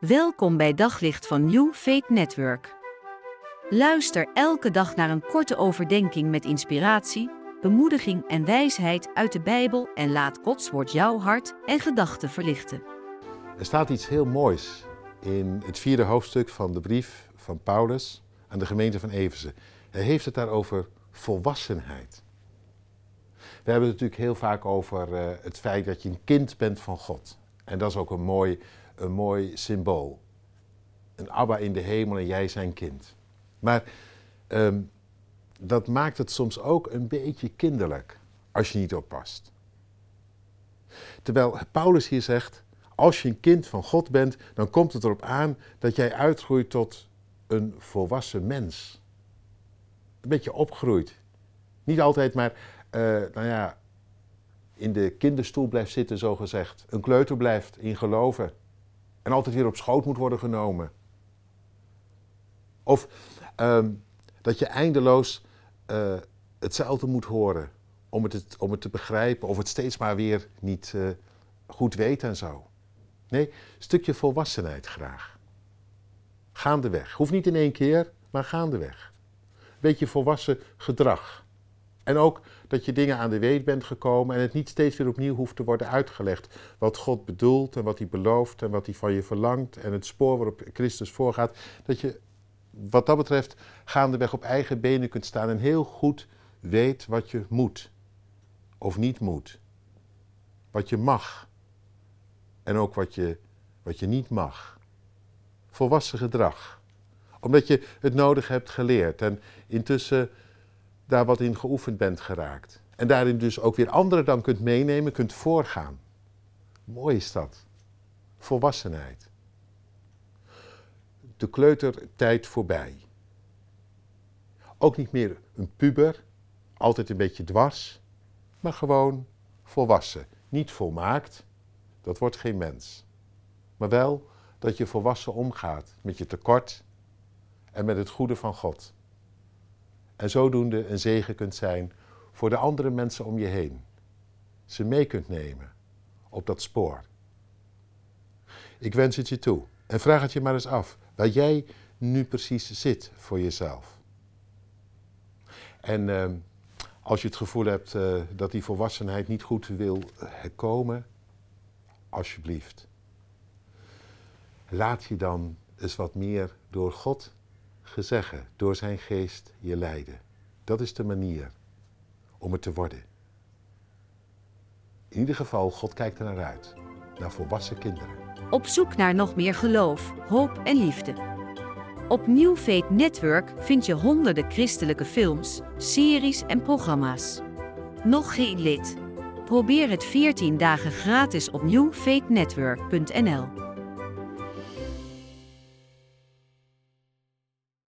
Welkom bij Daglicht van New Faith Network. Luister elke dag naar een korte overdenking met inspiratie, bemoediging en wijsheid uit de Bijbel en laat Gods woord jouw hart en gedachten verlichten. Er staat iets heel moois in het vierde hoofdstuk van de brief van Paulus aan de gemeente van Efeze. Hij heeft het daar over volwassenheid. We hebben het natuurlijk heel vaak over uh, het feit dat je een kind bent van God. En dat is ook een mooi, een mooi symbool. Een Abba in de hemel en jij zijn kind. Maar um, dat maakt het soms ook een beetje kinderlijk als je niet oppast. Terwijl Paulus hier zegt, als je een kind van God bent, dan komt het erop aan dat jij uitgroeit tot een volwassen mens. Een beetje opgroeit. Niet altijd maar, uh, nou ja, in de kinderstoel blijft zitten, zo gezegd. Een kleuter blijft in geloven. En altijd weer op schoot moet worden genomen. Of um, dat je eindeloos uh, hetzelfde moet horen om het, om het te begrijpen. Of het steeds maar weer niet uh, goed weet en zo. Nee, een stukje volwassenheid graag. Gaandeweg. Hoeft niet in één keer, maar gaandeweg. Beetje volwassen gedrag. En ook dat je dingen aan de weet bent gekomen en het niet steeds weer opnieuw hoeft te worden uitgelegd. Wat God bedoelt en wat hij belooft en wat hij van je verlangt en het spoor waarop Christus voorgaat. Dat je wat dat betreft gaandeweg op eigen benen kunt staan en heel goed weet wat je moet of niet moet. Wat je mag en ook wat je, wat je niet mag. Volwassen gedrag. Omdat je het nodig hebt geleerd en intussen daar wat in geoefend bent geraakt. En daarin dus ook weer anderen dan kunt meenemen, kunt voorgaan. Mooi is dat. Volwassenheid. De kleutertijd voorbij. Ook niet meer een puber, altijd een beetje dwars, maar gewoon volwassen. Niet volmaakt, dat wordt geen mens. Maar wel dat je volwassen omgaat met je tekort en met het goede van God en zodoende een zegen kunt zijn voor de andere mensen om je heen. Ze mee kunt nemen op dat spoor. Ik wens het je toe en vraag het je maar eens af waar jij nu precies zit voor jezelf. En uh, als je het gevoel hebt uh, dat die volwassenheid niet goed wil komen, alsjeblieft. Laat je dan eens wat meer door God gezeggen, door zijn geest je leiden. Dat is de manier om het te worden. In ieder geval, God kijkt er naar uit. Naar volwassen kinderen. Op zoek naar nog meer geloof, hoop en liefde. Op New Faith Network vind je honderden christelijke films, series en programma's. Nog geen lid? Probeer het 14 dagen gratis op newfaithnetwork.nl.